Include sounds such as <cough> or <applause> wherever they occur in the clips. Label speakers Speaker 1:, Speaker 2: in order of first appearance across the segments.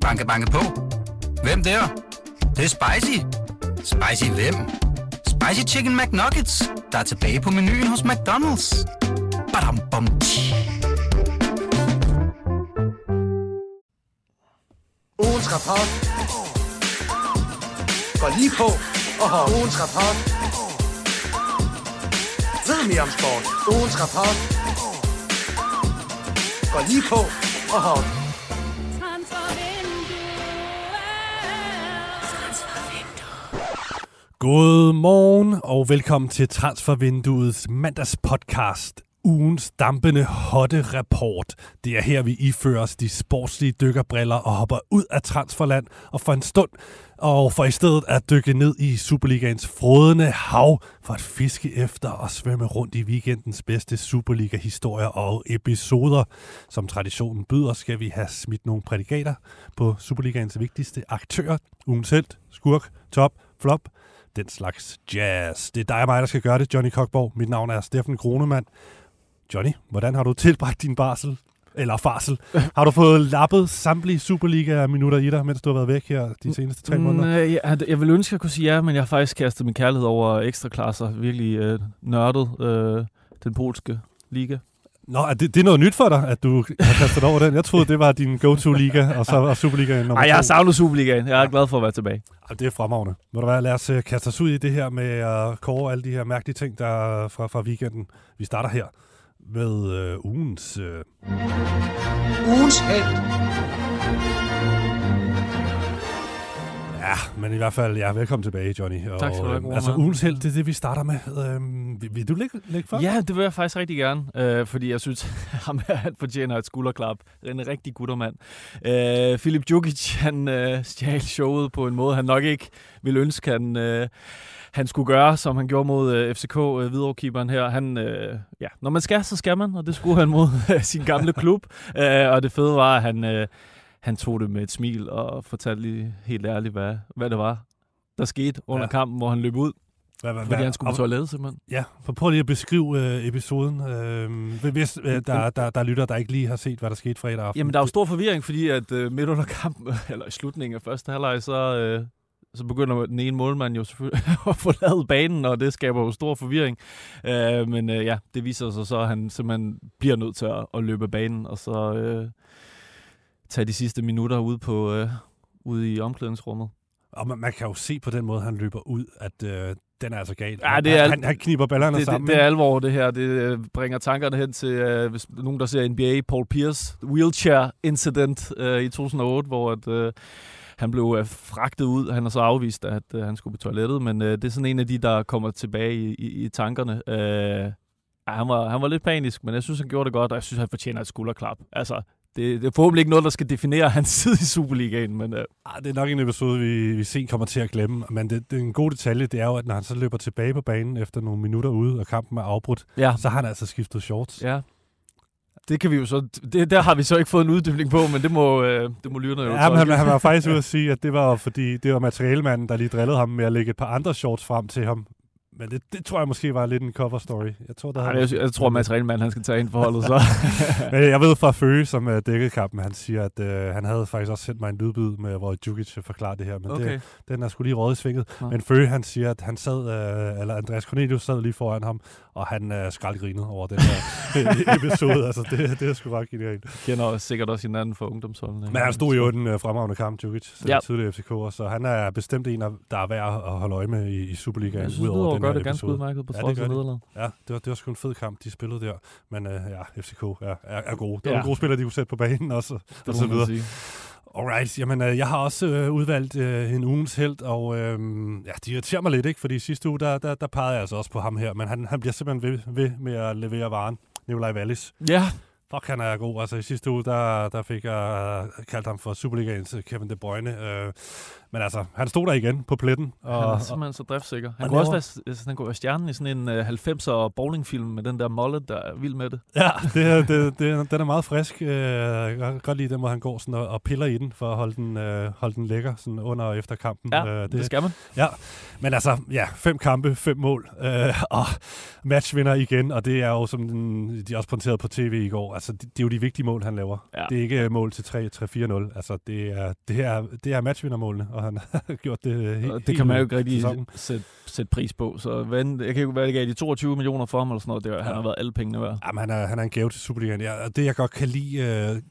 Speaker 1: Banke, banke på. Hvem der? Det, det er spicy. Spicy hvem? Spicy Chicken McNuggets, der er tilbage på menuen hos McDonald's. Badum, bom, tji.
Speaker 2: Ugens rapport. Går lige på og har ugens rapport. Ved mere om sport. Ugens rapport. Går lige på og har
Speaker 3: God morgen og velkommen til Transfervinduets mandagspodcast. Ugens dampende hotte rapport. Det er her, vi ifører os de sportslige dykkerbriller og hopper ud af transferland og for en stund og for i stedet at dykke ned i Superligaens frodende hav for at fiske efter og svømme rundt i weekendens bedste Superliga-historier og episoder. Som traditionen byder, skal vi have smidt nogle prædikater på Superligaens vigtigste aktører. Ugens held, skurk, top, flop, den slags jazz. Det er dig og mig, der skal gøre det, Johnny Kokborg. Mit navn er Steffen Kronemann. Johnny, hvordan har du tilbragt din barsel? Eller farsel. Har du fået lappet samtlige Superliga-minutter i dig, mens du har været væk her de seneste tre måneder?
Speaker 4: Mm, jeg, jeg vil ønske, at jeg kunne sige ja, men jeg har faktisk kastet min kærlighed over ekstra klasser. Virkelig øh, nørdet øh, den polske liga.
Speaker 3: Nå, er det, det er noget nyt for dig, at du har kastet over den? Jeg troede, det var din go-to-liga, og så var Superligaen nummer
Speaker 4: Ej, jeg har savnet Superligaen. Jeg er glad for at være tilbage.
Speaker 3: Ej, det er fremragende. Må du være, lad os øh, kaste os ud i det her med at kåre alle de her mærkelige ting, der er fra, fra weekenden. Vi starter her med øh, ugens... Øh,
Speaker 2: ugens held.
Speaker 3: Ja, men i hvert fald, ja, velkommen tilbage, Johnny. Og,
Speaker 4: Tak skal du have, gode
Speaker 3: Altså, ugens held, det er det, vi starter med. Øhm, vil, vil du lægge, lægge for?
Speaker 4: Ja, det vil jeg faktisk rigtig gerne, øh, fordi jeg synes, <laughs> ham her, han fortjener et skulderklap. En rigtig guttermand. Øh, Filip Djukic, han øh, stjal showet på en måde, han nok ikke ville ønske, han, øh, han skulle gøre, som han gjorde mod øh, FCK, øh, Hvidovre-keeperen her. Han, øh, ja, når man skal, så skal man, og det skulle han mod <laughs> øh, sin gamle klub. Øh, og det fede var, at han, øh, han tog det med et smil og fortalte lige helt ærligt, hvad, hvad det var, der skete under
Speaker 3: Ja.
Speaker 4: kampen, hvor han løb ud,
Speaker 3: Hvad, hvad,
Speaker 4: fordi han skulle på toilettet simpelthen.
Speaker 3: Ja, for prøv lige at beskrive øh, episoden. Øh, hvis øh, der, der, der lytter, der ikke lige har set, hvad der skete fredag aften.
Speaker 4: Jamen, der er jo stor forvirring, fordi at øh, midt under kampen, <laughs> eller i slutningen af første halvleg, så, øh, så begynder den ene målmand jo selvfølgelig <laughs> at forlade banen, og det skaber jo stor forvirring. Øh, men øh, ja, det viser sig så, at han simpelthen bliver nødt til at, at løbe banen, og så øh, tage de sidste minutter ude, på, øh, ude i omklædningsrummet.
Speaker 3: Og man, man kan jo se på den måde, han løber ud, at øh, den er altså galt.
Speaker 4: Ja, det er-
Speaker 3: han, han kniber ballerne
Speaker 4: Det,
Speaker 3: sammen.
Speaker 4: det, det er alvor, det her. Det øh, bringer tankerne hen til, øh, hvis nogen der ser NBA, Paul Pierce, wheelchair incident øh, i 2008, hvor at, øh, han blev øh, fragtet ud. Han har så afvist, at øh, han skulle på toilettet, men øh, det er sådan en af de, der kommer tilbage i, i, i tankerne. Øh, han, var, han var lidt panisk, men jeg synes, han gjorde det godt, og jeg synes, han fortjener et skulderklap. Altså, det, det er forhåbentlig ikke noget, der skal definere <laughs> hans tid i Superligaen, men øh,
Speaker 3: Ah, det er nok en episode, vi, vi sent kommer til at glemme. Men det, det er en god detalje, det er jo, at når han så løber tilbage på banen efter nogle minutter ude, og kampen er afbrudt,
Speaker 4: ja.
Speaker 3: så har han altså skiftet shorts.
Speaker 4: Ja. Det kan vi jo så, det, der har vi så ikke fået en uddybning på, men det må, øh, det må lytterne jo
Speaker 3: Ja, men han, han var faktisk <laughs> ude at sige, at det var fordi, det var materialemanden, der lige drillede ham med at lægge et par andre shorts frem til ham. Men det, det tror jeg måske var lidt en cover story. Jeg tror, der
Speaker 4: Ej, jeg, jeg tror, at materialemanden han skal tage ind for holdet, så. <laughs>
Speaker 3: Men jeg ved fra Føge, som uh, dækkede kampen, han siger, at uh, han havde faktisk også sendt mig en lydbid med, hvor Djukic forklarer det her. Men okay. det, den er sgu lige råd i svinget.
Speaker 4: Nå.
Speaker 3: Men Føge, han siger, at han sad, uh, eller Andreas Cornelius sad lige foran ham, og han uh, skraldgrinede over den her <laughs> episode. Altså, det, det er sgu ret genialt.
Speaker 4: kender også, sikkert også hinanden fra ungdomsholdene.
Speaker 3: Men han stod jo i den uh, fremragende kamp, Djukic, ja.
Speaker 4: Ja.
Speaker 3: tidligere FCK'er, så han er bestemt en, der er værd at holde øje med i, i Superligaen.
Speaker 4: Jeg
Speaker 3: udover den
Speaker 4: gør det ganske udmærket på
Speaker 3: Ja, det
Speaker 4: trods
Speaker 3: gør
Speaker 4: af
Speaker 3: de.
Speaker 4: nederlaget.
Speaker 3: Ja, det var, det var sgu en fed kamp, de spillede der. Men uh, ja, FCK er, er, er gode. Det var
Speaker 4: Ja.
Speaker 3: nogle gode spillere, de kunne sætte på banen også.
Speaker 4: Det
Speaker 3: og så videre.
Speaker 4: sige.
Speaker 3: Alright, jamen øh, jeg har også øh, udvalgt øh, en ugens held, og øh, ja, de irriterer mig lidt, ikke? Fordi sidste uge, der, der, der pegede jeg altså også på ham her, men han, han bliver simpelthen ved, ved med at levere varen. Nikolaj Wallis.
Speaker 4: Ja,
Speaker 3: Fuck, han er god. Altså i sidste uge, der, der fik jeg øh, kaldt ham for Superligaens øh, Kevin De Bruyne. Øh, men altså, han stod der igen på pletten. Og,
Speaker 4: han er
Speaker 3: og,
Speaker 4: simpelthen så driftsikker. Han
Speaker 3: og
Speaker 4: kunne også
Speaker 3: laver-
Speaker 4: være, altså, han kunne være stjernen i sådan en uh, 90'er bowlingfilm med den der mollet, der er vild med det.
Speaker 3: ja, <laughs> det, er- det, det, den er meget frisk. Øh, jeg kan godt lide den måde, han går sådan og, og piller i den, for at holde den, øh, holde den lækker sådan under og efter kampen.
Speaker 4: Ja,
Speaker 3: Øh,
Speaker 4: det, det skal man.
Speaker 3: Ja, men altså, ja, fem kampe, fem mål, øh, og matchvinder igen, og det er jo, som den, de også pointerede på tv i går, altså, det, det er jo de vigtige mål, han laver.
Speaker 4: Ja.
Speaker 3: Det er ikke øh, mål til 3-4-0. Altså, det er, det er, det er matchvindermålene, og han <laughs> har gjort det øh, helt
Speaker 4: det kan man jo ikke rigtig sætte, sætte pris på. Så hvad, jeg kan ikke være, det gav de 22 millioner for ham eller sådan noget. Det, ja. Han har været alle pengene værd.
Speaker 3: Jamen, han er, han er en gave til Superligaen. Ja, og det, jeg godt kan lide... Øh,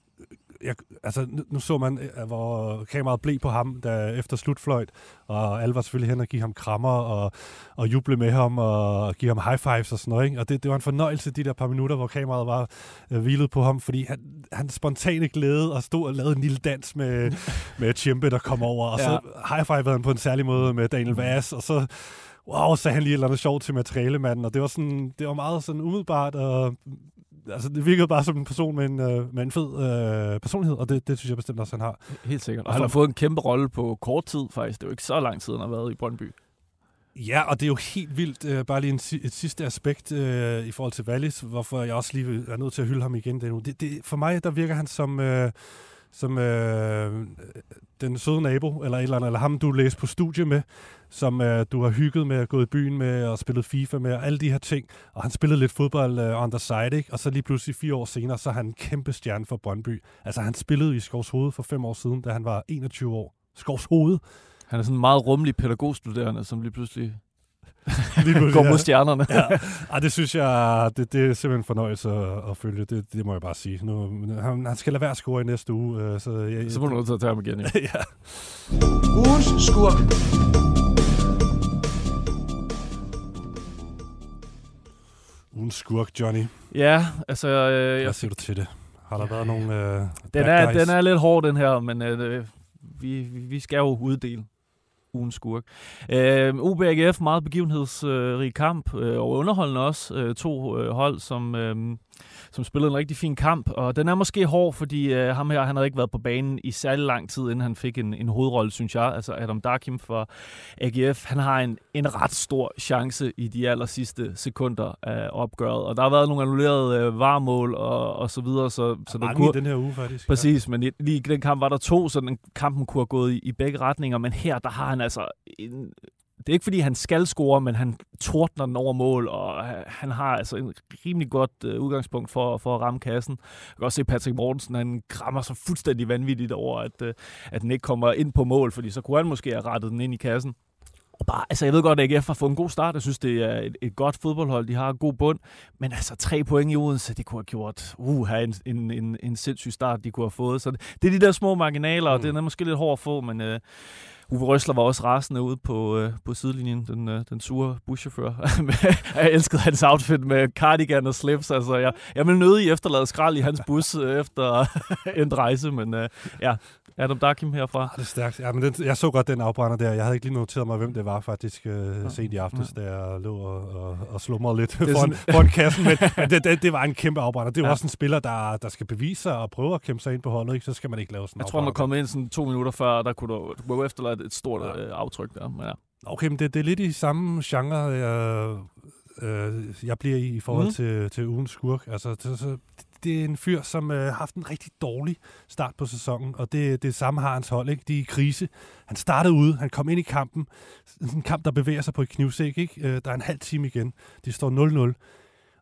Speaker 3: jeg, altså, nu, nu så man, øh, hvor kameraet blev på ham da, efter slutfløjt, og alle var selvfølgelig hen og give ham krammer og, og juble med ham og give ham high fives og sådan noget. Ikke? Og det, det var en fornøjelse, de der par minutter, hvor kameraet var øh, hvilet på ham, fordi han, han spontane glæde og stod og lavede en lille dans med, <laughs> med Chimpe, der kom over, og så high fivede han på en særlig måde med Daniel Vass, og så wow, sagde han lige et eller andet sjovt til materialemanden, og det var, sådan, det var meget sådan umiddelbart, og altså, det virkede bare som en person med en, øh, med en fed øh, personlighed, og det, det synes jeg bestemt også, han har.
Speaker 4: Helt sikkert. Og han har fået en kæmpe rolle på kort tid faktisk. Det er jo ikke så lang tid, han har været i Brøndby.
Speaker 3: Ja, og det er jo helt vildt, øh, bare lige en, et sidste aspekt øh, i forhold til Wallis, hvorfor jeg også lige er nødt til at hylde ham igen. Det, det, for mig, der virker han som, øh, som øh, den søde nabo, eller et eller andet, eller ham, du læste på studie med, som øh, du har hygget med, gået i byen med, og spillet FIFA med, og alle de her ting. Og han spillede lidt fodbold øh, on the side, ikke? og så lige pludselig fire år senere, så er han en kæmpe stjerne for Brøndby. Altså, han spillede i Skovs Hoved for fem år siden, da han var 21 år. Skovs Hoved.
Speaker 4: Han er sådan en meget rummelig pædagogstuderende, som lige pludselig <laughs>
Speaker 3: Lige pludselig,
Speaker 4: går
Speaker 3: ja.
Speaker 4: mod stjernerne.
Speaker 3: ja. Ej, det synes jeg, det, det er simpelthen en fornøjelse at, at følge. Det, det må jeg bare sige. Nu, han, han skal lade være at score i næste uge. Øh, så jeg,
Speaker 4: Så må du nødt til at tage ham igen, jo. <laughs>
Speaker 3: ja.
Speaker 2: Ugens skurk.
Speaker 3: Ugen skurk, Johnny.
Speaker 4: Ja, altså... Øh,
Speaker 3: Hvad siger du til det? Har der været nogle øh,
Speaker 4: den, er,
Speaker 3: guys?
Speaker 4: den er lidt hård, den her, men øh, vi, vi vi skal jo uddele ugens skurk. Øh, OB AGF, meget begivenhedsrig kamp, øh, og underholdende også. Øh, to øh, hold, som, øh, som spillede en rigtig fin kamp, og den er måske hård, fordi øh, ham her, han havde ikke været på banen i særlig lang tid, inden han fik en, en hovedrolle, synes jeg. Altså Adam Darkim for AGF, han har en, en ret stor chance i de aller sidste sekunder af opgøret, og der har været nogle annullerede øh, varmål og, og så videre, så, så
Speaker 3: Der er
Speaker 4: kunne,
Speaker 3: i den her uge, faktisk.
Speaker 4: Præcis, men i- lige i den kamp var der to, så den kampen kunne have gået i, i begge retninger, men her, der har han altså en, det er ikke fordi, han skal score, men han tordner den over mål, og ha- han har altså en rimelig godt uh, udgangspunkt for, for at ramme kassen. Jeg kan også se Patrick Mortensen, han krammer sig fuldstændig vanvittigt over, at, uh, at den ikke kommer ind på mål, fordi så kunne han måske have rettet den ind i kassen. Og bare, altså jeg ved godt, at AGF har fået en god start. Jeg synes, det er et, et godt fodboldhold. De har en god bund. Men altså tre point i Odense, det kunne have gjort uh, have en, en, en, en sindssyg start, de kunne have fået. Så det, det er de der små marginaler, og
Speaker 3: Mm.
Speaker 4: det er måske lidt hårdt at få, men uh, Uwe Røsler var også rasende ude på, uh, på sidelinjen, den, uh, den sure buschauffør. <laughs> jeg elskede hans outfit med cardigan og slips. Altså, jeg, jeg vil nødig efterlade skrald i hans bus uh, efter <laughs> en rejse, men uh, ja, Adam Dakim herfra.
Speaker 3: Ah, det er stærkt. Ja, men den, jeg så godt den afbrænder der. Jeg havde ikke lige noteret mig, hvem det var faktisk øh, sent i aftes, da jeg lå og, og, og slumrede lidt foran, foran kassen. Men, men det, det, det, var en kæmpe afbrænder. Det er
Speaker 4: Ja.
Speaker 3: også en spiller, der, der skal bevise sig og prøve at kæmpe sig ind på holdet. Ikke? Så skal man ikke lave sådan en
Speaker 4: Jeg tror, han var
Speaker 3: afbrænder.
Speaker 4: kommet ind sådan to minutter før, der kunne du, du kunne efterlade et stort
Speaker 3: Ja.
Speaker 4: øh, aftryk der. Men ja.
Speaker 3: Okay, men det, det er lidt i samme genre, jeg, øh, jeg bliver i i forhold mm. til, til ugens skurk. Altså, det, så, det er en fyr, som øh, har haft en rigtig dårlig start på sæsonen, og det, det samme har hans hold. Ikke? De er i krise. Han startede ude, han kom ind i kampen. En kamp, der bevæger sig på et knivsæk. Ikke? Øh, der er en halv time igen. De står 0-0.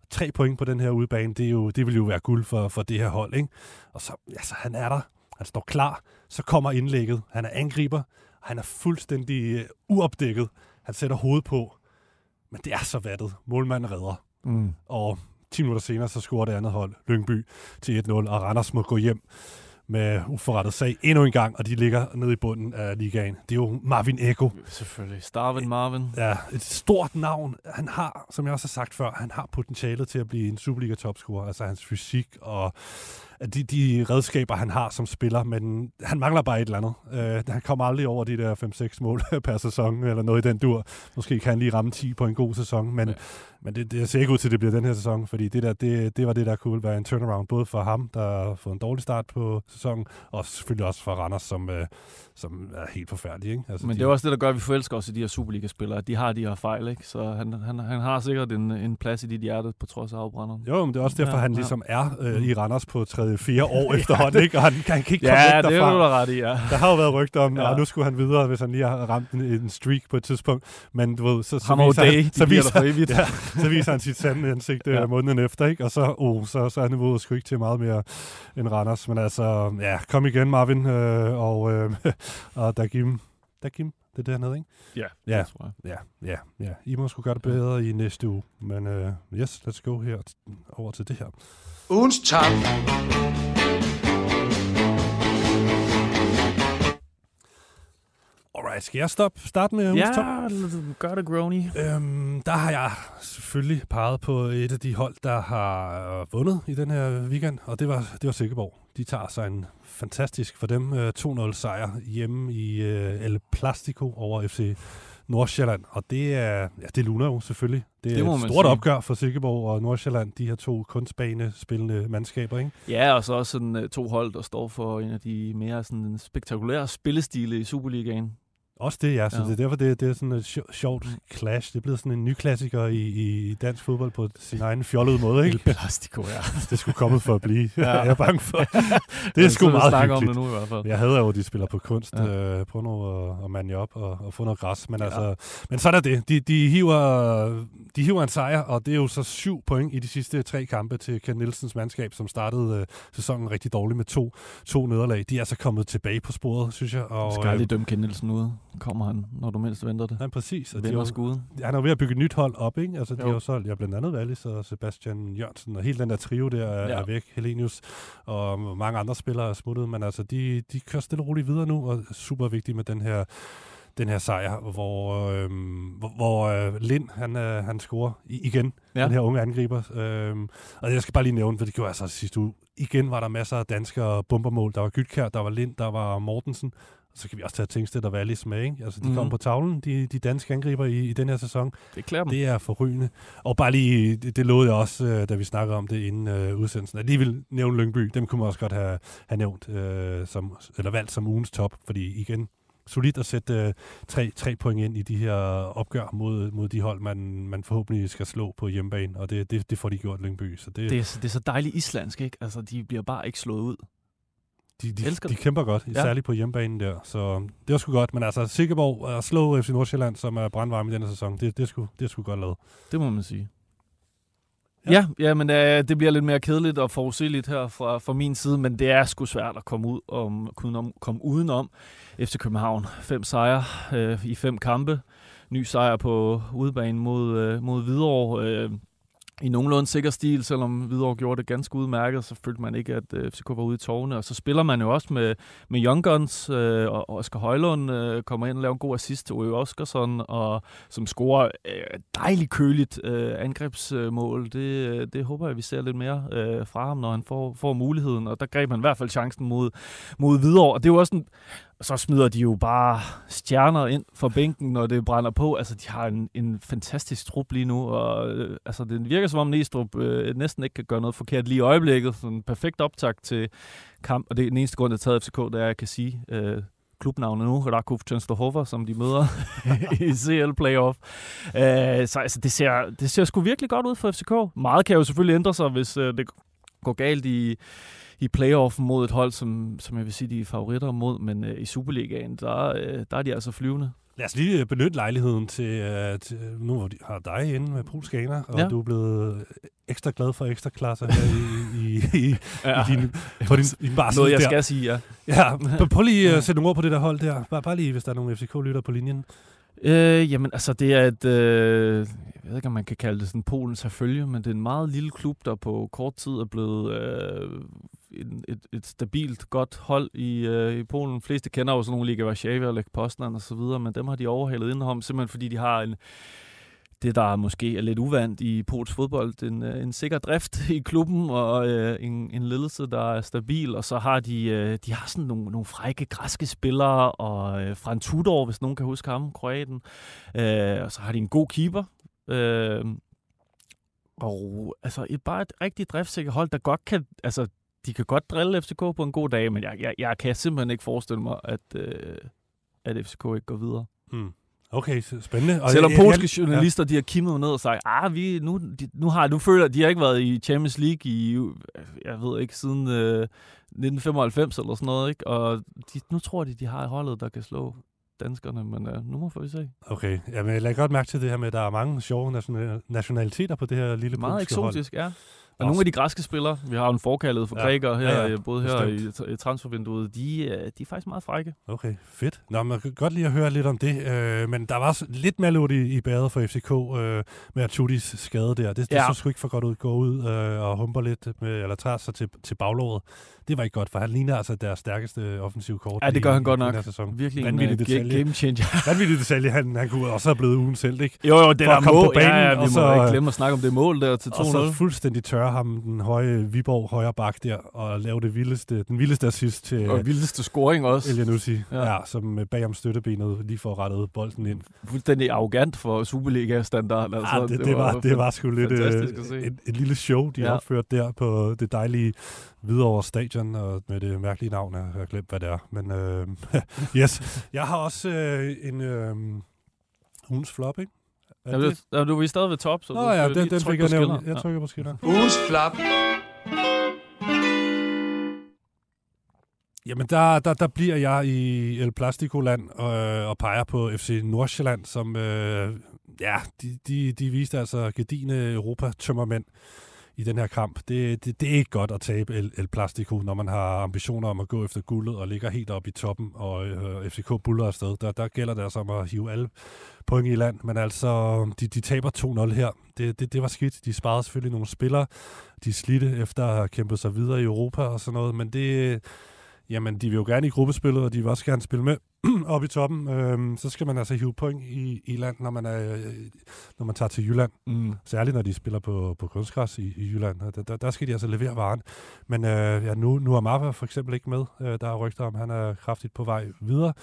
Speaker 3: Tre point på den her udebane, det, er jo, det vil jo være guld for, for det her hold. Ikke? Og så, altså, han er der. Han står klar. Så kommer indlægget. Han er angriber. Han er fuldstændig øh, uopdækket. Han sætter hovedet på. Men det er så vattet. Målmanden redder.
Speaker 4: Mm.
Speaker 3: Og 10 minutter senere, så scorer det andet hold, Lyngby, til 1-0, og Randers må gå hjem med uforrettet sag endnu en gang, og de ligger nede i bunden af ligaen. Det er jo Marvin Eko.
Speaker 4: Selvfølgelig. Starvin Marvin.
Speaker 3: Ja, et stort navn. Han har, som jeg også har sagt før, han har potentialet til at blive en Superliga-topscorer. Altså hans fysik og de, de redskaber, han har som spiller, men han mangler bare et eller andet. Uh, han kommer aldrig over de der 5-6 mål <laughs> per sæson, eller noget i den dur. Måske kan han lige ramme 10 på en god sæson, men,
Speaker 4: Ja.
Speaker 3: men det, det ser ikke ud til, at det bliver den her sæson, fordi det, der, det, det var det, der kunne være en turnaround, både for ham, der har fået en dårlig start på sæsonen, og selvfølgelig også for Randers, som, uh, som er helt forfærdelig. Ikke? Altså,
Speaker 4: Men
Speaker 3: de,
Speaker 4: det er også det, der gør, at vi forelsker os i de her Superliga-spillere. De har de her fejl, ikke? Så han, han, han har sikkert en, en plads i dit hjerte, på trods af afbrænderen.
Speaker 3: Jo, men det er også derfor,
Speaker 4: Ja,
Speaker 3: ja, han
Speaker 4: ja.
Speaker 3: ligesom er øh, i Randers på tredje det fjerde <laughs> år efterhånden, ikke? Og han, han kan ikke <laughs> komme
Speaker 4: Ja,
Speaker 3: væk
Speaker 4: det er
Speaker 3: derfra.
Speaker 4: du da ret i, ja.
Speaker 3: Der har jo været rygter om, <laughs>
Speaker 4: Ja.
Speaker 3: at nu skulle han videre, hvis han lige har ramt en, en streak på et tidspunkt. Men du ved, så, så, viser,
Speaker 4: Day,
Speaker 3: han, så, viser, ja, så viser han sit sande ansigt
Speaker 4: Ja.
Speaker 3: ja. måneden efter, ikke? Og så, oh, så, så er niveauet sgu ikke til meget mere end Randers. Men altså, ja, kom igen, Marvin. Øh, og, øh, og Dagim, Dagim, det er dernede, ikke?
Speaker 4: Ja,
Speaker 3: Ja.
Speaker 4: det tror jeg.
Speaker 3: Ja, ja, ja. I må sgu gøre det bedre i næste uge. Men øh, yes, let's go her over til det her.
Speaker 2: Ugens top.
Speaker 3: Alright, skal jeg stoppe, starte med ugens top?
Speaker 4: Ja, gør det, Grony.
Speaker 3: Øhm, der har jeg selvfølgelig peget på et af de hold, der har øh, vundet i den her weekend, og det var, det var Silkeborg. De tager sig en fantastisk for dem øh, 2-0 sejr hjemme i øh, El Plastico over FC Nordsjælland, og det er, ja, det luner jo selvfølgelig. Det er
Speaker 4: Det må
Speaker 3: et stort
Speaker 4: sige.
Speaker 3: opgør for Silkeborg og Nordsjælland, de her to kunstbanespillende mandskaber, ikke?
Speaker 4: Ja, og så også sådan, uh, to hold, der står for en af de mere sådan, spektakulære spillestile i Superligaen.
Speaker 3: Også det, ja. Så
Speaker 4: Ja.
Speaker 3: det er derfor, det, det er sådan et sjo- sjovt clash. Det er blevet sådan en ny klassiker i, i dansk fodbold på sin egen fjollede måde, ikke? <laughs>
Speaker 4: Plastico, ja. <laughs>
Speaker 3: Det skulle komme for at blive.
Speaker 4: Ja. <laughs>
Speaker 3: jeg er bange for. Det er sgu meget
Speaker 4: snakke om
Speaker 3: hyggeligt.
Speaker 4: det nu i hvert fald.
Speaker 3: Jeg hader jo, at de spiller på kunst.
Speaker 4: Ja.
Speaker 3: Øh, prøv nu at, at mande op og, og få noget græs. Men,
Speaker 4: Ja.
Speaker 3: altså, men så er der det. De, de, hiver, de hiver en sejr, og det er jo så syv point i de sidste tre kampe til Ken Nielsens mandskab, som startede øh, sæsonen rigtig dårligt med to, to nederlag. De er altså kommet tilbage på sporet, synes jeg. Og,
Speaker 4: Du skal aldrig dømme Ken Nielsen ud. Kommer han, når du mindst venter det.
Speaker 3: Ja, præcis. Og de er
Speaker 4: Vender skuden.
Speaker 3: han er jo ved at bygge et nyt hold op, ikke? Altså, de
Speaker 4: Jo.
Speaker 3: har jo solgt, ja, blandt andet Wallis og Sebastian Jørgensen, og hele den der trio der er,
Speaker 4: Ja.
Speaker 3: er væk. Helenius og mange andre spillere er smuttet, men altså, de, de kører stille og roligt videre nu, og er super vigtigt med den her den her sejr, hvor, øhm, hvor, hvor øh, Lind, han, øh, han scorer igen,
Speaker 4: Ja.
Speaker 3: den her unge angriber. Øhm, og jeg skal bare lige nævne, for det gjorde jeg så sidste uge. Igen var der masser af danske bombermål. Der var Gytkær, der var Lind, der var Mortensen. Så kan vi også tage Tingsted og Wallis med, ikke? Altså, de mm. Kom på tavlen, de, de danske angriber i, i den her sæson.
Speaker 4: Det klæder dem.
Speaker 3: Det er forrygende. Og bare lige, det, det lovede jeg også, øh, da vi snakkede om det inden øh, udsendelsen, at lige vil nævne Lyngby. Dem kunne man også godt have, have nævnt, øh, som, eller valgt som ugens top, fordi igen, solidt at sætte øh, tre, tre point ind i de her opgør mod, mod de hold, man, man forhåbentlig skal slå på hjemmebane, og det, det, det får de gjort Lyngby. Så det,
Speaker 4: Det er, det er så dejligt islandsk, ikke? Altså, de bliver bare ikke slået ud.
Speaker 3: de, de,
Speaker 4: elsker
Speaker 3: de
Speaker 4: det.
Speaker 3: kæmper godt,
Speaker 4: Ja.
Speaker 3: særligt på hjemmebanen der. Så det var sgu godt, men altså Silkeborg at slå FC Nordsjælland, som er brandvarme i denne sæson, det, det, er sgu, det er sgu godt lavet.
Speaker 4: Det må man sige.
Speaker 3: Ja.
Speaker 4: Ja, ja, men øh, det bliver lidt mere kedeligt og forudsigeligt her fra, fra min side, men det er sgu svært at komme ud om, kunne om, komme udenom FC København. Fem sejre øh, i fem kampe. Ny sejr på udebane mod, øh, mod Hvidovre. Øh, i nogenlunde sikker stil, selvom Hvidovre gjorde det ganske udmærket, så følte man ikke, at øh, FCK var ude i tårne. Og så spiller man jo også med, med Young Guns, øh, og Oscar Højlund øh, kommer ind og laver en god assist til Ove Oskarsson, og som scorer øh, dejligt køligt øh, angrebsmål. Det, øh, det håber jeg, vi ser lidt mere øh, fra ham, når han får, får muligheden. Og der greb han i hvert fald chancen mod, mod Hvidovre. Og det er jo også en, så smider de jo bare stjerner ind for bænken, når det brænder på. Altså, de har en, en fantastisk trup lige nu, og øh, altså, det virker som om Næstrup øh, næsten ikke kan gøre noget forkert lige i øjeblikket. Sådan en perfekt optakt til kamp, og det er den eneste grund, jeg har taget FCK, det er, at jeg kan sige øh, klubnavnet nu, Rakov Częstochowa, som de møder <laughs> i CL Playoff. Øh, så altså, det, ser, det ser sgu virkelig godt ud for FCK. Meget kan jo selvfølgelig ændre sig, hvis øh, det går galt i, i playoffen mod et hold, som, som jeg vil sige, de er favoritter mod, men øh, i Superligaen, der, øh, der er de altså flyvende.
Speaker 3: Lad os lige øh, benytte lejligheden til, at nu hvor de har dig inde med polskaner, og
Speaker 4: Ja.
Speaker 3: du er blevet ekstra glad for ekstra klasser her i, i, i,
Speaker 4: Ja.
Speaker 3: i din, på din, din barsel
Speaker 4: Noget, jeg
Speaker 3: der.
Speaker 4: skal sige, ja.
Speaker 3: Ja, prøv lige at sætte nogle ord på det der hold der. Bare, bare lige, hvis der er nogle FCK-lytter på linjen.
Speaker 4: Øh, jamen, altså, det er et... Øh, jeg ved ikke, om man kan kalde det sådan Polens herfølge, men det er en meget lille klub, der på kort tid er blevet øh, en, et, et stabilt, godt hold i, øh, i Polen. De fleste kender jo sådan nogle Liga Warszawa og Lech Poznan og så videre, men dem har de overhalet indenom, simpelthen fordi de har en det, der måske er lidt uvandt i Pols fodbold, en, øh, en sikker drift <laughs> i klubben og øh, en, en ledelse, der er stabil. Og så har de, øh, de har sådan nogle, nogle frække græske spillere, og øh, Fran Tudor, hvis nogen kan huske ham, kroaten. Øh, og så har de en god keeper. Øh, og altså et, bare et rigtig driftsikker hold, der godt kan... Altså, de kan godt drille FCK på en god dag, men jeg, jeg, jeg kan simpelthen ikke forestille mig, at, øh, at FCK ikke går videre.
Speaker 3: Hmm. Okay, så spændende.
Speaker 4: Og Selvom
Speaker 3: jeg-
Speaker 4: polske
Speaker 3: jeg-
Speaker 4: journalister, de har kimmet ned og sagt, ah, vi, nu, de, nu har nu føler de har ikke været i Champions League i, jeg ved ikke, siden øh, 1995 eller sådan noget, ikke? Og de, nu tror de, de har holdet, der kan slå danskerne, men øh, nu må vi se.
Speaker 3: Okay. Jamen, jeg lagde godt mærke til det her med, at der er mange sjove national- nationaliteter på det her lille
Speaker 4: Meget
Speaker 3: polske hold.
Speaker 4: eksotisk, ja. Og nogle af de græske spillere, vi har en forkaldet for
Speaker 3: Ja.
Speaker 4: grækere her, Ja,
Speaker 3: ja,
Speaker 4: ja, både her
Speaker 3: Bestemt.
Speaker 4: i, i transfervinduet, de, øh, de er faktisk meget frække.
Speaker 3: Okay, fedt. Nå, man kan godt lide at høre lidt om det, øh, men der var også lidt malurt i, i badet for FCK øh, med Artutis skade der. Det, det
Speaker 4: Ja.
Speaker 3: så sgu ikke for godt ud. Gå ud øh, og humper lidt, med, eller tager sig til, til baglåret. Det var ikke godt, for han ligner altså deres stærkeste offensive kort.
Speaker 4: Ja, det
Speaker 3: i-
Speaker 4: gør han godt nok.
Speaker 3: Sæson.
Speaker 4: Virkelig en
Speaker 3: Vanvittig
Speaker 4: uh,
Speaker 3: detalje.
Speaker 4: game changer. <laughs>
Speaker 3: Vanvittig detalje, han, han kunne også have blevet ugen selv, ikke?
Speaker 4: jo, jo, det
Speaker 3: For
Speaker 4: der mål.
Speaker 3: på banen,
Speaker 4: ja, ja, vi må
Speaker 3: så-
Speaker 4: ikke glemme at snakke om det mål der til 2-0.
Speaker 3: Og så fuldstændig tørre ham den høje Viborg højre bak der, og lave det vildeste, den vildeste assist til
Speaker 4: Og vildeste scoring også.
Speaker 3: Elianussi, ja.
Speaker 4: Ja.
Speaker 3: ja, som øh, bag om støttebenet lige får rettet bolden ind.
Speaker 4: Fuldstændig arrogant for Superliga-standard. Altså,
Speaker 3: Ah, det, det, var, det var sgu lidt øh, et, et lille show, de ja.
Speaker 4: Ja.
Speaker 3: opførte der på det dejlige Hvidovre Stadion, og med det mærkelige navn, jeg har glemt, hvad det er. Men øh, <laughs> yes, jeg har også øh, en øh, ugens flop, ikke? Er
Speaker 4: Ja, det, ja, du er stadig ved top, så
Speaker 3: Nå
Speaker 4: du
Speaker 3: ja, den, den fik jeg
Speaker 4: på
Speaker 3: nævnt. Jeg trykker på skilleren.
Speaker 2: Ugens flap.
Speaker 3: Jamen, der, der, der bliver jeg i El Plastico-land øh, og peger på FC Nordsjælland, som, øh, ja, de, de, de viste altså gedine Europa-tømmermænd i den her kamp. Det, det, det er ikke godt at tabe El, El Plastico, når man har ambitioner om at gå efter guldet og ligger helt oppe i toppen, og øh, FCK buller afsted. Der, der gælder det altså om at hive alle point i land, men altså, de, de taber 2-0 her. Det, det, det var skidt. De sparede selvfølgelig nogle spillere. De slidte efter at have kæmpet sig videre i Europa og sådan noget, men det... Jamen, de vil jo gerne i gruppespillet, og de vil også gerne spille med <clears throat> op i toppen. Øhm, så skal man altså hive point i, i land, når man, er, øh, når man tager til Jylland.
Speaker 4: Mm.
Speaker 3: Særligt når de spiller på, på kunstgræs i, i Jylland. Der, der, der skal de altså levere varen. Men øh, ja, nu, nu er Marva for eksempel ikke med. Øh, der er rygter om, han er kraftigt på vej videre.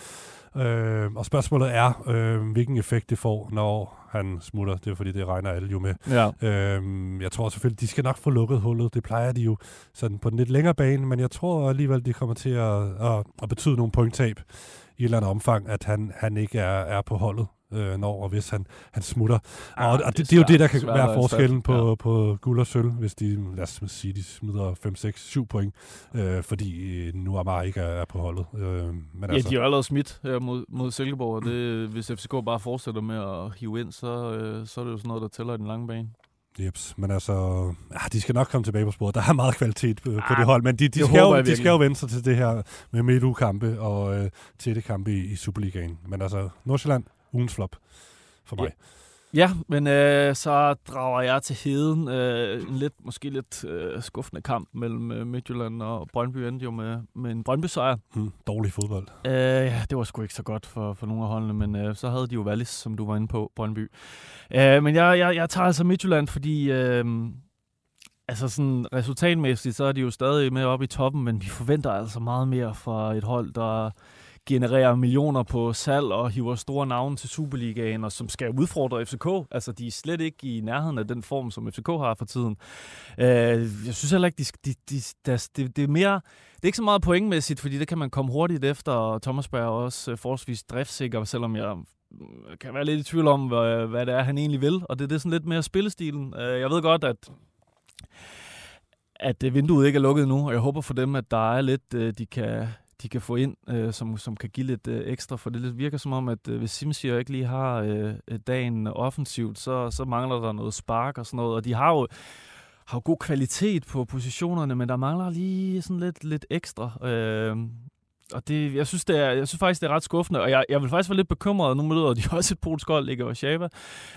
Speaker 3: Øh, og spørgsmålet er, øh, hvilken effekt det får, når han smutter. Det er fordi, det regner alle jo med.
Speaker 4: Ja.
Speaker 3: Øhm, jeg tror selvfølgelig, de skal nok få lukket hullet. Det plejer de jo sådan på den lidt længere bane, men jeg tror alligevel, det kommer til at, at, at betyde nogle pointtab i et eller andet omfang, at han, han ikke er, er på holdet, øh, når og hvis han, han smutter.
Speaker 4: Ah,
Speaker 3: og, og
Speaker 4: det er
Speaker 3: det, det er jo det, der kan
Speaker 4: svært
Speaker 3: være forskellen på,
Speaker 4: Ja.
Speaker 3: på guld og sølv, hvis de, lad os sige, de smider 5, 6, 7 point, øh, fordi øh, nu Amar ikke er, er på holdet. Øh, men
Speaker 4: Ja,
Speaker 3: altså,
Speaker 4: de har allerede smidt her mod, mod Silkeborg, og det, hvis FCK bare fortsætter med at hive ind, så, øh, så er det jo sådan noget, der tæller i den lange bane.
Speaker 3: Jeps, men altså, ja, de skal nok komme tilbage på sporet. Der er meget kvalitet på, på
Speaker 4: Ah,
Speaker 3: det hold, men de, de, skal, jo, de skal jo vende sig til det her med Medu-kampe og øh, tætte kampe i, i Superligaen. Men altså, Nordsjælland, ugens flop for mig.
Speaker 4: Ja, men øh, så drager jeg til heden. Øh, en lidt, måske lidt øh, skuffende kamp mellem øh, Midtjylland og Brøndby endte jo med, med en Brøndby-sejr.
Speaker 3: Hmm, dårlig fodbold.
Speaker 4: Øh, ja, det var sgu ikke så godt for, for nogle af holdene, men øh, så havde de jo Wallis, som du var inde på, Brøndby. Øh, men jeg, jeg, jeg tager altså Midtjylland, fordi øh, altså sådan resultatmæssigt, så er de jo stadig med oppe i toppen, men vi forventer altså meget mere fra et hold, der genererer millioner på salg og hiver store navne til Superligaen, og som skal udfordre FCK. Altså, de er slet ikke i nærheden af den form, som FCK har for tiden. Øh, jeg synes heller ikke, de, de, de, deres, det, det er mere... Det er ikke så meget pointmæssigt, fordi det kan man komme hurtigt efter, og Thomas Berg er også øh, forholdsvis driftsikker, selvom mm, jeg kan være lidt i tvivl om, hvad, hvad det er, han egentlig vil. Og det, det er sådan lidt mere spillestilen. Øh, jeg ved godt, at at øh, vinduet ikke er lukket nu, og jeg håber for dem, at der er lidt, øh, de kan, de kan få ind, øh, som, som kan give lidt øh, ekstra, for det lidt virker som om, at øh, hvis Simsier ikke lige har øh, dagen offensivt, så, så mangler der noget spark og sådan noget, og de har jo har jo god kvalitet på positionerne, men der mangler lige sådan lidt, lidt ekstra. Øh, og det, jeg, synes, det er, jeg synes faktisk, det er ret skuffende, og jeg, jeg vil faktisk være lidt bekymret. Nu møder de <laughs> også et polsk hold, ligger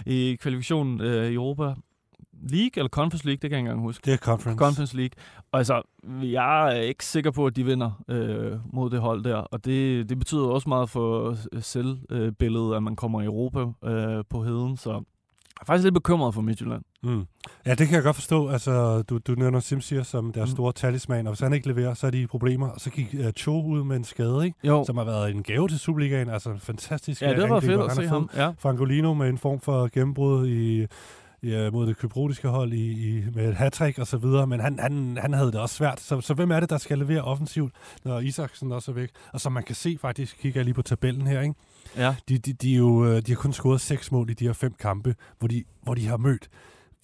Speaker 4: i kvalifikationen øh, i Europa League, eller Conference League, det kan jeg ikke engang huske.
Speaker 3: Det er conference.
Speaker 4: Conference League. Og altså, jeg er ikke sikker på, at de vinder øh, mod det hold der. Og det, det betyder også meget for øh, selvbilledet, at man kommer i Europa øh, på heden. Så jeg er faktisk lidt bekymret for Midtjylland.
Speaker 3: Mm. Ja, det kan jeg godt forstå. Altså, du, du nævner Simsier som deres
Speaker 4: Mm.
Speaker 3: store talisman, og hvis han ikke leverer, så er de i problemer. Og så gik uh, Cho ud med en skade, ikke?
Speaker 4: Jo,
Speaker 3: som har været en gave til Superligaen. Altså en fantastisk
Speaker 4: ja, det
Speaker 3: øh,
Speaker 4: var
Speaker 3: angriber.
Speaker 4: fedt at se ham. Ja.
Speaker 3: Frangolino med en form for gennembrud i, ja, mod det kyprotiske hold i, i, med et hat og så videre, men han, han, han havde det også svært. Så, så hvem er det, der skal levere offensivt, når Isaksen også er væk? Og som man kan se faktisk, kigger jeg lige på tabellen her, ikke?
Speaker 4: Ja.
Speaker 3: De, de, de, er jo, øh, de har kun scoret seks mål i de her fem kampe, hvor de, hvor de har mødt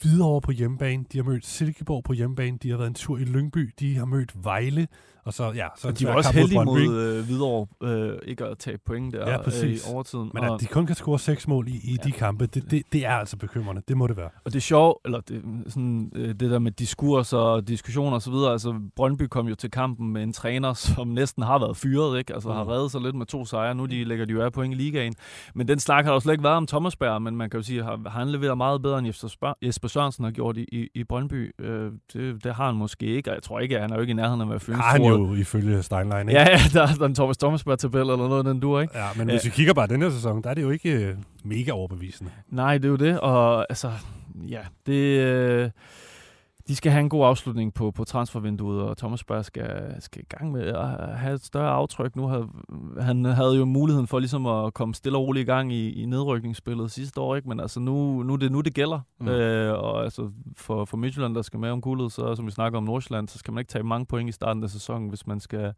Speaker 3: Hvidovre på hjemmebane, de har mødt Silkeborg på hjemmebane, de har været en tur i Lyngby, de har mødt Vejle, og så, ja, så
Speaker 4: og de var også heldige mod, mod øh, Hvidovre øh, ikke at tage point der
Speaker 3: ja,
Speaker 4: øh, i overtiden.
Speaker 3: Men at de kun kan score seks mål i, i ja. de kampe, det, det, det er altså bekymrende. Det må det være.
Speaker 4: Og det er sjovt, eller det, sådan, øh, det der med diskurs og diskussioner osv., altså Brøndby kom jo til kampen med en træner, <laughs> som næsten har været fyret, ikke? altså mm. har reddet sig lidt med to sejre. Nu de lægger de jo af point i ligaen. Men den snak har der jo slet ikke været om Thomas Berg, men man kan jo sige, har han leveret meget bedre end Jesper Sørensen har gjort i, i, i Brøndby. Øh, det, det har han måske ikke, og jeg tror ikke, at han er jo ikke i nærheden af at være
Speaker 3: fyret. Har han jo ifølge Steinlein, ikke?
Speaker 4: Ja, ja, der er en Thomas Thomas-tabel eller noget, den du ikke?
Speaker 3: Ja, men hvis vi kigger bare den her sæson, der er det jo ikke øh, mega overbevisende.
Speaker 4: Nej, det er jo det, og altså, ja, det... Øh, de skal have en god afslutning på, på transfervinduet, og Thomas Berg skal, skal i gang med at have et større aftryk. Nu havde, han havde jo muligheden for ligesom at komme stille og roligt i gang i, i nedrykningsspillet sidste år, ikke? men altså nu, nu, det, nu det gælder. Mm. Øh, og altså for, for Midtjylland, der skal med om guldet, så som vi snakker om Nordsjælland, så skal man ikke tage mange point i starten af sæsonen, hvis man skal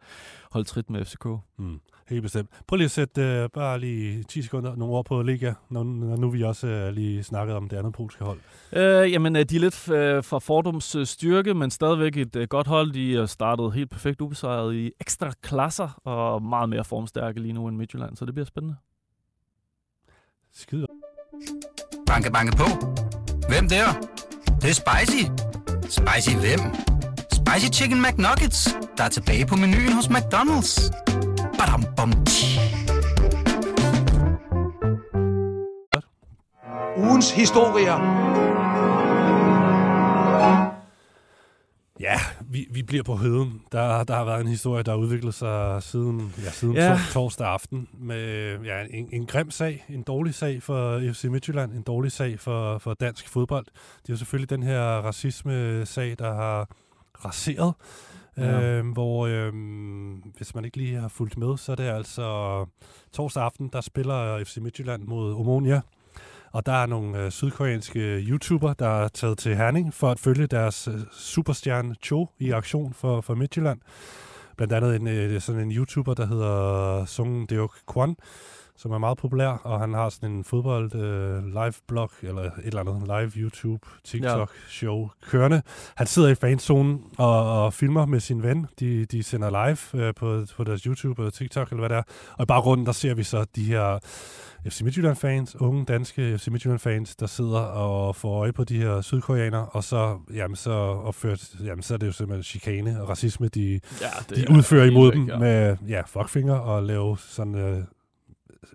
Speaker 4: holde trit med FCK. Mm.
Speaker 3: Helt bestemt. Prøv lige at sætte uh, bare lige 10 sekunder nogle ord på Liga, når, når nu vi også uh, lige snakket om det andet polske hold.
Speaker 4: Uh, jamen, de er lidt uh, fra Fordums uh, styrke, men stadigvæk et uh, godt hold. De er startet helt perfekt ubesejret i ekstra klasser, og meget mere formstærke lige nu end Midtjylland, så det bliver spændende.
Speaker 3: Skide.
Speaker 1: Banke, banke på. Hvem der? Det, det er spicy. Spicy hvem? Spicy Chicken McNuggets, der er tilbage på menuen hos McDonald's. Badum, bom,
Speaker 2: Ugens historier.
Speaker 3: Ja, vi, vi bliver på heden. Der, der har været en historie, der har udviklet sig siden, ja, siden ja. torsdag aften med ja, en, en grim sag, en dårlig sag for FC Midtjylland, en dårlig sag for, for dansk fodbold. Det er jo selvfølgelig den her racisme-sag, der har raseret Ja. Øh, hvor øh, hvis man ikke lige har fulgt med, så er det altså torsdag aften, der spiller FC Midtjylland mod Omonia. Og der er nogle øh, sydkoreanske YouTuber, der er taget til Herning for at følge deres øh, superstjerne Cho i aktion for, for Midtjylland. Blandt andet en, øh, sådan en YouTuber, der hedder Sung Deok Kwon, som er meget populær, og han har sådan en fodbold øh, live blog, eller et eller andet live YouTube, TikTok ja. show kørende. Han sidder i fanzonen og, og filmer med sin ven. De, de sender live øh, på, på deres YouTube og TikTok, eller hvad det er. Og i baggrunden, der ser vi så de her FC Midtjylland-fans, unge danske FC Midtjylland-fans, der sidder og får øje på de her sydkoreanere, og så, jamen, så, opført, jamen, så er det jo simpelthen chikane og racisme, de, ja, de udfører imod dem ja. med ja, fuckfinger og lave sådan øh,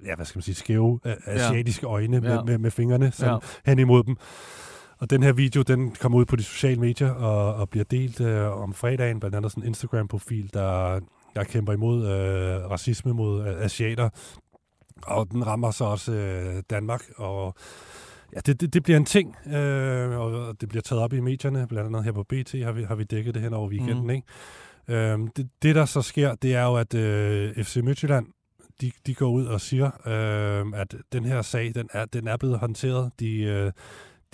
Speaker 3: ja, hvad skal man sige, skæve øh, asiatiske ja. øjne med, ja. med, med fingrene sådan, ja. hen imod dem. Og den her video, den kommer ud på de sociale medier og, og bliver delt øh, om fredagen, blandt andet sådan en Instagram-profil, der, der kæmper imod øh, racisme mod øh, asiater. Og den rammer så også øh, Danmark, og ja, det, det, det bliver en ting, øh, og det bliver taget op i medierne, blandt andet her på BT har vi, har vi dækket det hen over weekenden, mm. ikke? Øh, det, det, der så sker, det er jo, at øh, FC Midtjylland de, de går ud og siger, øh, at den her sag, den er, den er blevet håndteret. De, øh,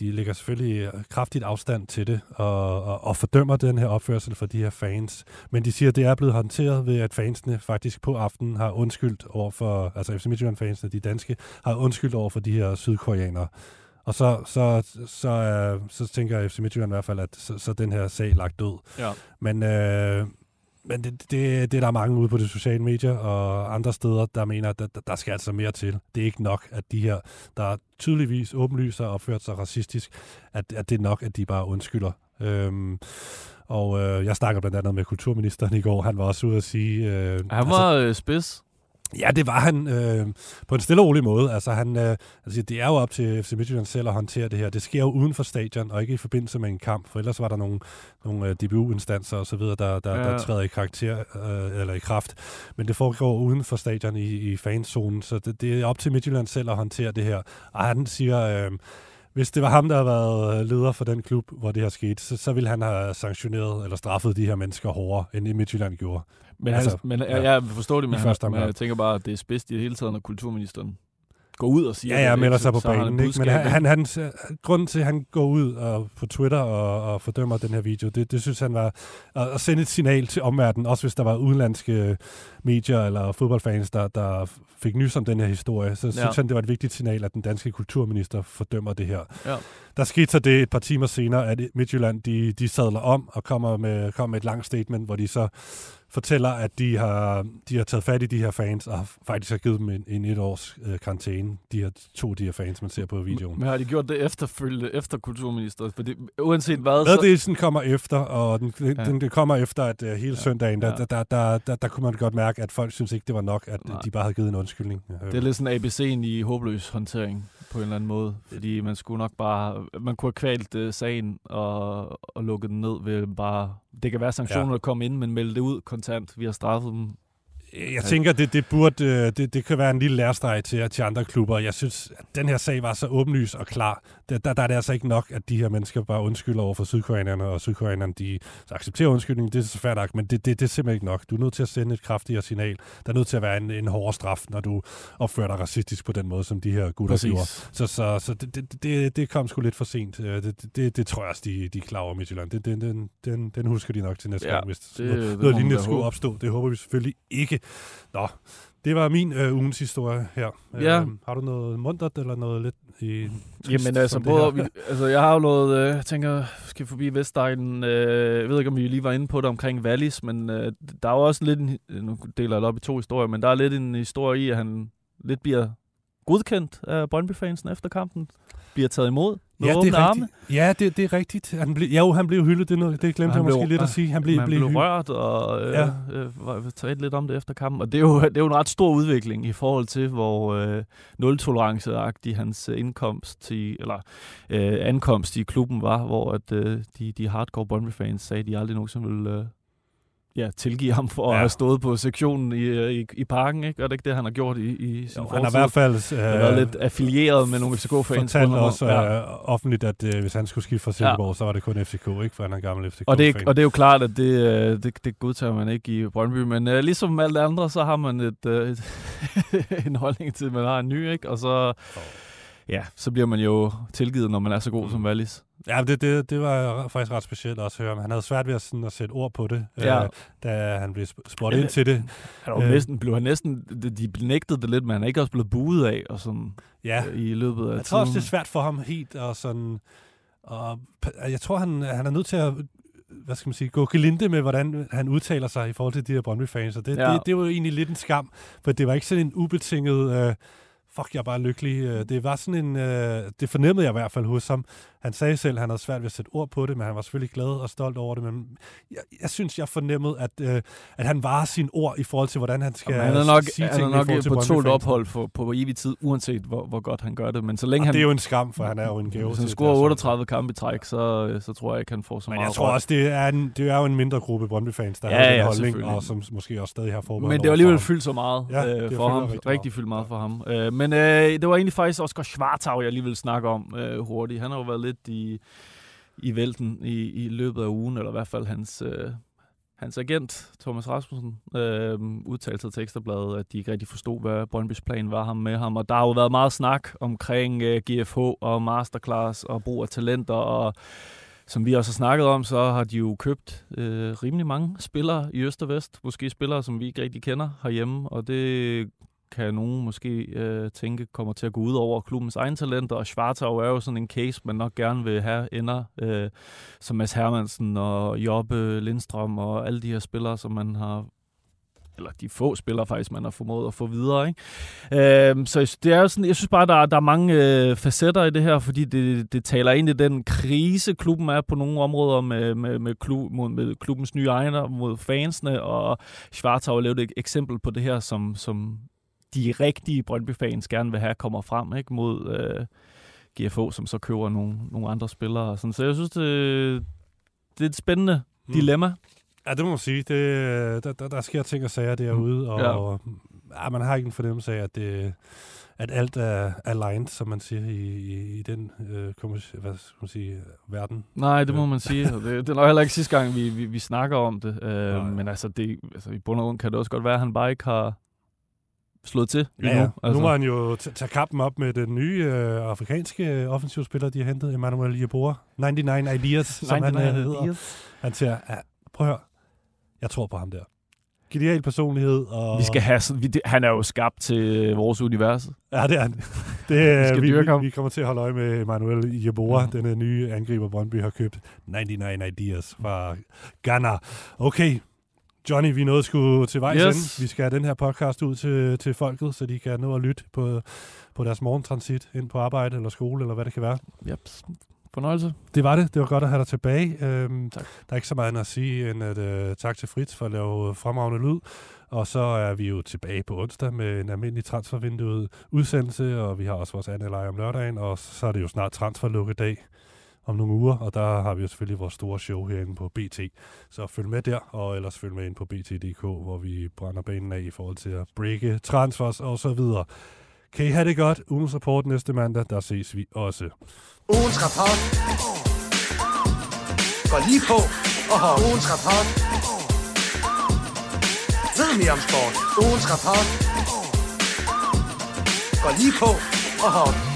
Speaker 3: de lægger selvfølgelig kraftigt afstand til det og, og, og fordømmer den her opførsel for de her fans. Men de siger, at det er blevet håndteret ved, at fansene faktisk på aftenen har undskyldt over for, altså FC Midtjylland-fansene, de danske, har undskyldt over for de her sydkoreanere. Og så, så, så, øh, så tænker FC Midtjylland i hvert fald, at så, så den her sag lagt død. Ja. Men, øh, men det, det, det er der mange ude på de sociale medier og andre steder, der mener, at der, der skal altså mere til. Det er ikke nok, at de her, der tydeligvis åbenlyst har opført sig racistisk, at, at det er nok, at de bare undskylder. Øhm, og øh, jeg snakker blandt andet med kulturministeren i går. Han var også ude at sige... Øh,
Speaker 4: han var altså, øh, spids.
Speaker 3: Ja, det var han øh, på en stille og rolig måde. Altså, han, øh, altså, det er jo op til FC Midtjylland selv at håndtere det her. Det sker jo uden for stadion, og ikke i forbindelse med en kamp, for ellers var der nogle, nogle øh, DBU-instanser osv., der, der, ja. der træder i karakter øh, eller i kraft. Men det foregår uden for stadion i, i fanzonen, så det, det er op til Midtjylland selv at håndtere det her. Og han siger... Øh, hvis det var ham, der havde været leder for den klub, hvor det her skete, så, så ville han have sanktioneret eller straffet de her mennesker hårdere, end Midtjylland gjorde.
Speaker 4: Men, altså, men ja, jeg forstår det, men, han, men jeg tænker bare, at det er spidst i det hele taget, når kulturministeren går ud og siger
Speaker 3: Ja, ja,
Speaker 4: det,
Speaker 3: melder
Speaker 4: ikke?
Speaker 3: sig på banen. Ikke? Men han, han, han, grunden til, at han går ud og på Twitter og, og fordømmer den her video, det, det synes han var at, at sende et signal til omverdenen, også hvis der var udenlandske medier eller fodboldfans, der, der fik nys om den her historie. Så ja. synes han, det var et vigtigt signal, at den danske kulturminister fordømmer det her.
Speaker 4: Ja.
Speaker 3: Der skete så det et par timer senere, at Midtjylland de, de sadler om og kommer med, kommer med et langt statement, hvor de så fortæller, at de har, de har taget fat i de her fans, og faktisk har givet dem en, en et års øh, karantæne. De her to de her fans, man ser på videoen.
Speaker 4: Men har de gjort det efterfølgende, efter kulturminister? Fordi uanset hvad...
Speaker 3: Meddelelsen kommer efter, og den, den, ja. den, den kommer efter, at uh, hele ja. søndagen, der, ja. der, der, der, der, der kunne man godt mærke, at folk synes ikke, det var nok, at Nej. de bare havde givet en undskyldning.
Speaker 4: Det er lidt sådan ABC'en i håbløs håndtering på en eller anden måde. Fordi man skulle nok bare... Man kunne have kvalt uh, sagen og, og lukket den ned ved bare... Det kan være sanktioner, ja. der kommer ind, men melde det ud kontant. Vi har straffet dem
Speaker 3: jeg tænker, det, det burde øh, det, det kan være en lille læresteg til, til andre klubber. Jeg synes, at den her sag var så åbenlys og klar. Der, der, der er det altså ikke nok, at de her mennesker bare undskylder over for sydkoreanerne, og sydkoreanerne de så accepterer undskyldningen. Det er så færdigt, men det, det, det er simpelthen ikke nok. Du er nødt til at sende et kraftigere signal. Der er nødt til at være en, en hårdere straf, når du opfører dig racistisk på den måde, som de her gutter Præcis. gjorde. Så, så, så det, det, det, det kom sgu lidt for sent. Det, det, det tror jeg også, de, de er klar over Midtjylland. Den, den, den, den husker de nok til næste ja, gang, hvis det, noget, det noget lignende skulle opstå. Det håber vi selvfølgelig ikke. Nå, det var min øh, ugens historie her.
Speaker 4: Ja.
Speaker 3: Øh, har du noget muntert eller noget lidt i
Speaker 4: Jamen altså, både, vi, altså jeg har jo noget, øh, jeg tænker, skal forbi Vestegnen, øh, jeg ved ikke, om vi lige var inde på det omkring Wallis, men øh, der er jo også lidt, en, nu deler jeg det op i to historier, men der er lidt en historie i, at han lidt bliver godkendt af Brøndby-fansen efter kampen, bliver taget imod med
Speaker 3: ja,
Speaker 4: det er
Speaker 3: arme. Ja, det, det er rigtigt. Han ble, jo, han blev hyldet, det, det glemte jeg måske blev, lidt at sige. Han blev, blev,
Speaker 4: blev rørt og øh, ja. øh, talte lidt om det efter kampen. Og det er, jo, det er jo en ret stor udvikling i forhold til, hvor øh, nul-tolerance-agtig hans indkomst i, eller øh, ankomst i klubben var, hvor at, øh, de, de hardcore Brøndby-fans sagde, at de aldrig nogensinde ville øh, ja, tilgive ham for ja. at have stået på sektionen i, i, i parken, ikke? Er det ikke det, han har gjort i, i sin
Speaker 3: jo, Han har i hvert fald øh,
Speaker 4: har været lidt affilieret med nogle FCK-fans.
Speaker 3: Fortalt også ja. øh, offentligt, at øh, hvis han skulle skifte fra Silkeborg, ja. så var det kun FCK, ikke? For han er en gammel FCK-fan.
Speaker 4: Og det, og det er jo klart, at det, øh, det, det godtager man ikke i Brøndby, men øh, ligesom alt andre, så har man et, øh, et <laughs> en holdning til, at man har en ny, ikke? Og så... Oh ja, så bliver man jo tilgivet, når man er så god mm. som Wallis.
Speaker 3: Ja, det, det, det var faktisk ret specielt også at høre. Han havde svært ved at, sådan, at sætte ord på det, ja. øh, da han blev spurgt ja, ind til det.
Speaker 4: Han var øh, næsten, blev han næsten, de nægtede det lidt, men han er ikke også blevet buet af og sådan,
Speaker 3: ja.
Speaker 4: øh, i løbet af
Speaker 3: Jeg tror også, det er svært for ham helt og sådan... Og jeg tror, han, han er nødt til at hvad skal man sige, gå gelinde med, hvordan han udtaler sig i forhold til de her Brøndby-fans. Og det, ja. det, det var jo egentlig lidt en skam, for det var ikke sådan en ubetinget... Øh, fuck, jeg er bare lykkelig. Øh, det var sådan en, øh, det fornemmede jeg i hvert fald hos ham. Han sagde selv, at han havde svært ved at sætte ord på det, men han var selvfølgelig glad og stolt over det. Men jeg, jeg synes, jeg fornemmede, at, øh, at han var sin ord i forhold til, hvordan han skal Jamen,
Speaker 4: han er nok,
Speaker 3: sige
Speaker 4: han er nok på tålt ophold for, på evig tid, uanset hvor, hvor godt han gør det. Men så længe
Speaker 3: og
Speaker 4: han,
Speaker 3: det er jo en skam, for han er jo en gave.
Speaker 4: Hvis han scorer 38 kampe i træk, så, så tror jeg ikke, han får så
Speaker 3: men
Speaker 4: meget
Speaker 3: jeg tror også, det er, en, det er jo en mindre gruppe Brøndby-fans, der
Speaker 4: ja,
Speaker 3: har
Speaker 4: ja,
Speaker 3: den holdning, og som måske også stadig har forberedt
Speaker 4: Men det var alligevel fyldt så meget ja, øh, for ham. Rigtig, rigtig fyldt meget for ham. Øh, men øh, det var egentlig faktisk Oscar Schwartau, jeg lige vil snakke om øh, hurtigt. Han har jo været lidt i, i vælten i, i løbet af ugen, eller i hvert fald hans, øh, hans agent, Thomas Rasmussen, øh, udtalte sig til Ekstrabladet, at de ikke rigtig forstod, hvad Brøndby's plan var ham med ham. Og der har jo været meget snak omkring øh, GFH og masterclass og brug af talenter og som vi også har snakket om, så har de jo købt øh, rimelig mange spillere i Øst og Vest. Måske spillere, som vi ikke rigtig kender herhjemme, og det kan nogen måske øh, tænke kommer til at gå ud over klubbens egen talenter, og Schwartau er jo sådan en case, man nok gerne vil have ender, øh, som Mads Hermansen og Jobbe Lindstrøm og alle de her spillere, som man har eller de få spillere faktisk, man har formået at få videre. Ikke? Øhm, så det er jo sådan, jeg synes bare, der, der er mange øh, facetter i det her, fordi det, det taler ind i den krise, klubben er på nogle områder med, med, med, klub, mod, med klubbens nye ejere, mod fansene, og Schwarz har lavet et eksempel på det her, som, som de rigtige Brøndby-fans gerne vil have, kommer frem ikke mod øh, GFO, som så køber nogle, nogle andre spillere. Sådan. Så jeg synes, det, det er et spændende mm. dilemma.
Speaker 3: Ja, det må man sige. Det, der, der, der sker ting og sager derude, mm. og, ja. og ja, man har ikke en fornemmelse af, at, det, at alt er aligned, som man siger, i, i, i den øh, hvad skal man sige, verden.
Speaker 4: Nej, det må man sige. Det, det er nok heller ikke sidste gang, vi, vi, vi snakker om det. Øh, men altså, det, altså, i bund og grund kan det også godt være, at han bare ikke har slået til
Speaker 3: Ja,
Speaker 4: endnu.
Speaker 3: ja. Altså. Nu må han jo t- tage kampen op med den nye øh, afrikanske øh, offensivspiller, de har hentet, Emmanuel Yeboah. 99 Ideas, som han øh, hedder. Han siger, ja, prøv at høre, jeg tror på ham der. Genial personlighed. Og...
Speaker 4: Vi skal have, vi, det, han er jo skabt til øh, vores univers.
Speaker 3: Ja, det er han. <laughs> Det,
Speaker 4: Vi skal
Speaker 3: vi, vi, vi kommer til at holde øje med Emmanuel Yeboah,
Speaker 4: Mhm.
Speaker 3: mm. den nye angriber, Brøndby har købt. 99 Ideas fra Ghana. Okay, Johnny, vi nået sgu til vejs
Speaker 4: Yes.
Speaker 3: ende. Vi skal have den her podcast ud til, til folket, så de kan nå at lytte på, på deres morgentransit ind på arbejde eller skole, eller hvad det kan være.
Speaker 4: Yep. Fornøjelse.
Speaker 3: Det var det. Det var godt at have dig tilbage. Øhm,
Speaker 4: Tak.
Speaker 3: Der er ikke så meget andet at sige, end at øh, tak til Fritz for at lave fremragende lyd. Og så er vi jo tilbage på onsdag med en almindelig transfervinduet udsendelse, og vi har også vores andet leje om lørdagen, og så er det jo snart transferlukkedag om nogle uger, og der har vi jo selvfølgelig vores store show herinde på BT. Så følg med der, og ellers følg med ind på BT.dk, hvor vi brænder banen af i forhold til at breake transfers og så videre. Kan I have det godt? Ugens rapport næste mandag, der ses vi også.
Speaker 2: Ugens rapport. Går lige på og har ugens rapport. Ved mere om sport. Ugens rapport. Går lige på og har